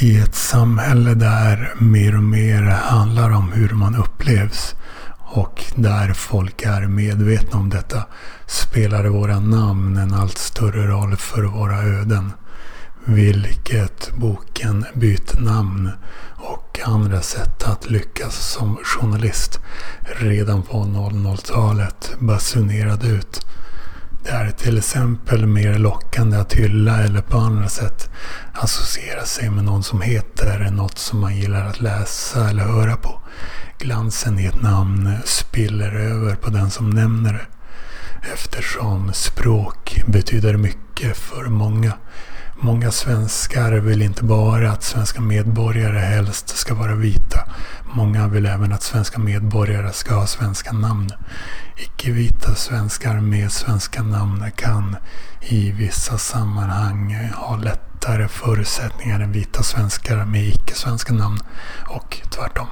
I ett samhälle där mer och mer handlar om hur man upplevs och där folk är medvetna om detta spelar våra namn en allt större roll för våra öden. Vilket boken Byt namn och andra sätt att lyckas som journalist redan på 00-talet basunerade ut. Det är till exempel mer lockande att hylla eller på andra sätt associera sig med någon som heter något som man gillar att läsa eller höra på. Glansen i ett namn spiller över på den som nämner det. Eftersom språk betyder mycket för många. Många svenskar vill inte bara att svenska medborgare helst ska vara vita. Många vill även att svenska medborgare ska ha svenska namn. Icke-vita svenskar med svenska namn kan i vissa sammanhang ha lättare förutsättningar än vita svenskar med icke-svenska namn och tvärtom.